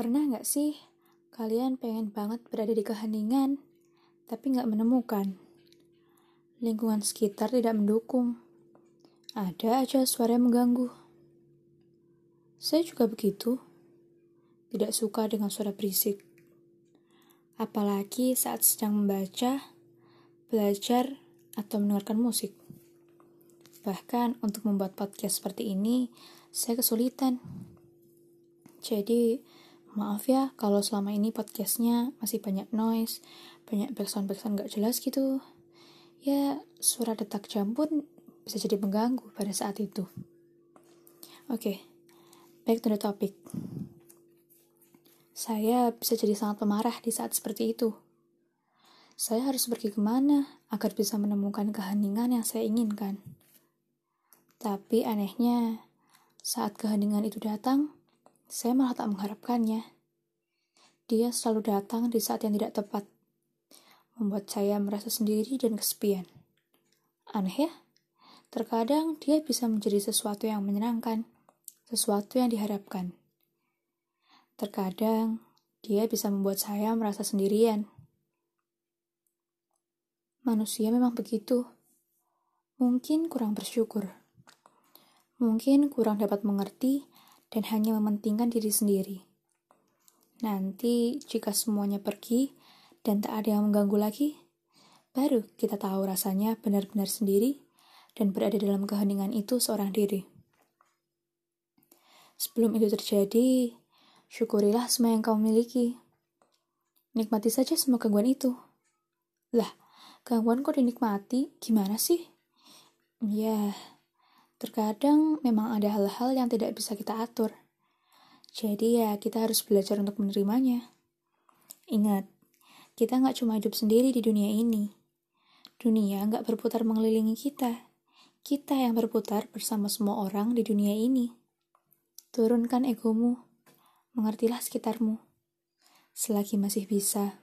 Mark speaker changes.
Speaker 1: Pernah nggak sih kalian pengen banget berada di keheningan, tapi nggak menemukan? Lingkungan sekitar tidak mendukung. Ada aja suara yang mengganggu. Saya juga begitu. Tidak suka dengan suara berisik. Apalagi saat sedang membaca, belajar, atau mendengarkan musik. Bahkan untuk membuat podcast seperti ini, saya kesulitan. Jadi, maaf ya kalau selama ini podcastnya masih banyak noise, banyak backsound-backsound gak jelas gitu. Ya, suara detak jam pun bisa jadi mengganggu pada saat itu. Oke, okay, back to the topic. Saya bisa jadi sangat pemarah di saat seperti itu. Saya harus pergi ke mana agar bisa menemukan keheningan yang saya inginkan. Tapi anehnya, saat keheningan itu datang, saya malah tak mengharapkannya. Dia selalu datang di saat yang tidak tepat, membuat saya merasa sendiri dan kesepian. Aneh ya? Terkadang dia bisa menjadi sesuatu yang menyenangkan, sesuatu yang diharapkan. Terkadang dia bisa membuat saya merasa sendirian. Manusia memang begitu. Mungkin kurang bersyukur. Mungkin kurang dapat mengerti dan hanya mementingkan diri sendiri. Nanti, jika semuanya pergi dan tak ada yang mengganggu lagi, baru kita tahu rasanya benar-benar sendiri dan berada dalam keheningan itu seorang diri. Sebelum itu terjadi, syukurilah semua yang kau miliki. Nikmati saja semua gangguan itu. Lah, gangguan kok dinikmati? Gimana sih? Ya, Terkadang memang ada hal-hal yang tidak bisa kita atur. Jadi ya kita harus belajar untuk menerimanya. Ingat, kita nggak cuma hidup sendiri di dunia ini. Dunia nggak berputar mengelilingi kita. Kita yang berputar bersama semua orang di dunia ini. Turunkan egomu, mengertilah sekitarmu. Selagi masih bisa.